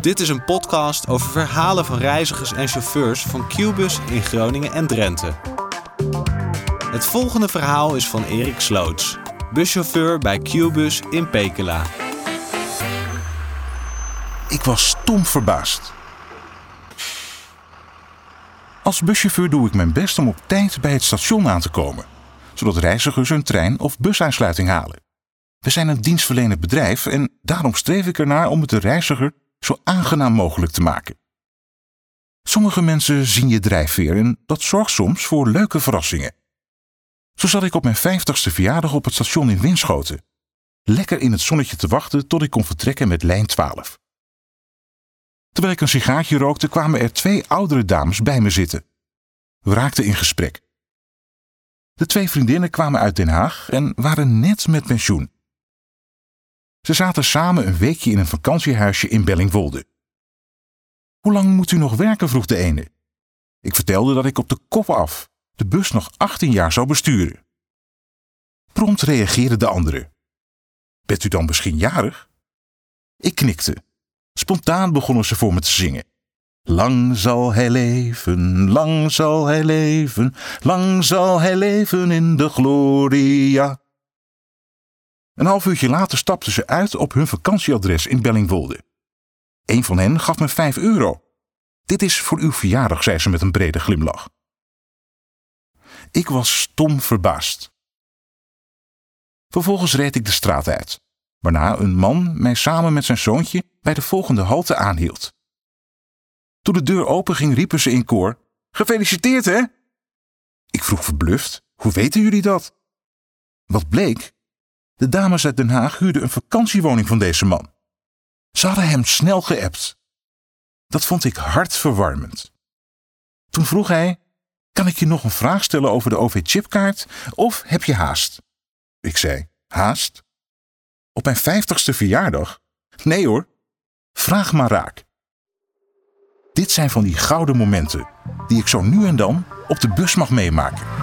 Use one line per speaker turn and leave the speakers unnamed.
Dit is een podcast over verhalen van reizigers en chauffeurs van Qbus in Groningen en Drenthe. Het volgende verhaal is van Erik Sloots, buschauffeur bij Qbus in Pekela.
Ik was stom verbaasd. Als buschauffeur doe ik mijn best om op tijd bij het station aan te komen, zodat reizigers hun trein of busaansluiting halen. We zijn een dienstverlenend bedrijf en daarom streef ik ernaar om het de reiziger zo aangenaam mogelijk te maken. Sommige mensen zien je drijfveer en dat zorgt soms voor leuke verrassingen. Zo zat ik op mijn vijftigste verjaardag op het station in Winschoten. Lekker in het zonnetje te wachten tot ik kon vertrekken met lijn 12. Terwijl ik een sigaartje rookte, kwamen er twee oudere dames bij me zitten. We raakten in gesprek. De twee vriendinnen kwamen uit Den Haag en waren net met pensioen. Ze zaten samen een weekje in een vakantiehuisje in Bellingwolde. Hoe lang moet u nog werken? vroeg de ene. Ik vertelde dat ik op de kop af de bus nog 18 jaar zou besturen. Prompt reageerde de andere. Bent u dan misschien jarig? Ik knikte. Spontaan begonnen ze voor me te zingen. Lang zal hij leven, lang zal hij leven, lang zal hij leven in de gloria. Een half uurtje later stapten ze uit op hun vakantieadres in Bellingwolde. Een van hen gaf me vijf euro. Dit is voor uw verjaardag, zei ze met een brede glimlach. Ik was stom verbaasd. Vervolgens reed ik de straat uit, waarna een man mij samen met zijn zoontje bij de volgende halte aanhield. Toen de deur openging, riepen ze in koor: Gefeliciteerd, hè? Ik vroeg verbluft: Hoe weten jullie dat? Wat bleek? De dames uit Den Haag huurden een vakantiewoning van deze man. Ze hadden hem snel geëpt. Dat vond ik hartverwarmend. Toen vroeg hij: Kan ik je nog een vraag stellen over de OV-chipkaart of heb je haast? Ik zei: Haast? Op mijn vijftigste verjaardag? Nee hoor, vraag maar raak. Dit zijn van die gouden momenten die ik zo nu en dan op de bus mag meemaken.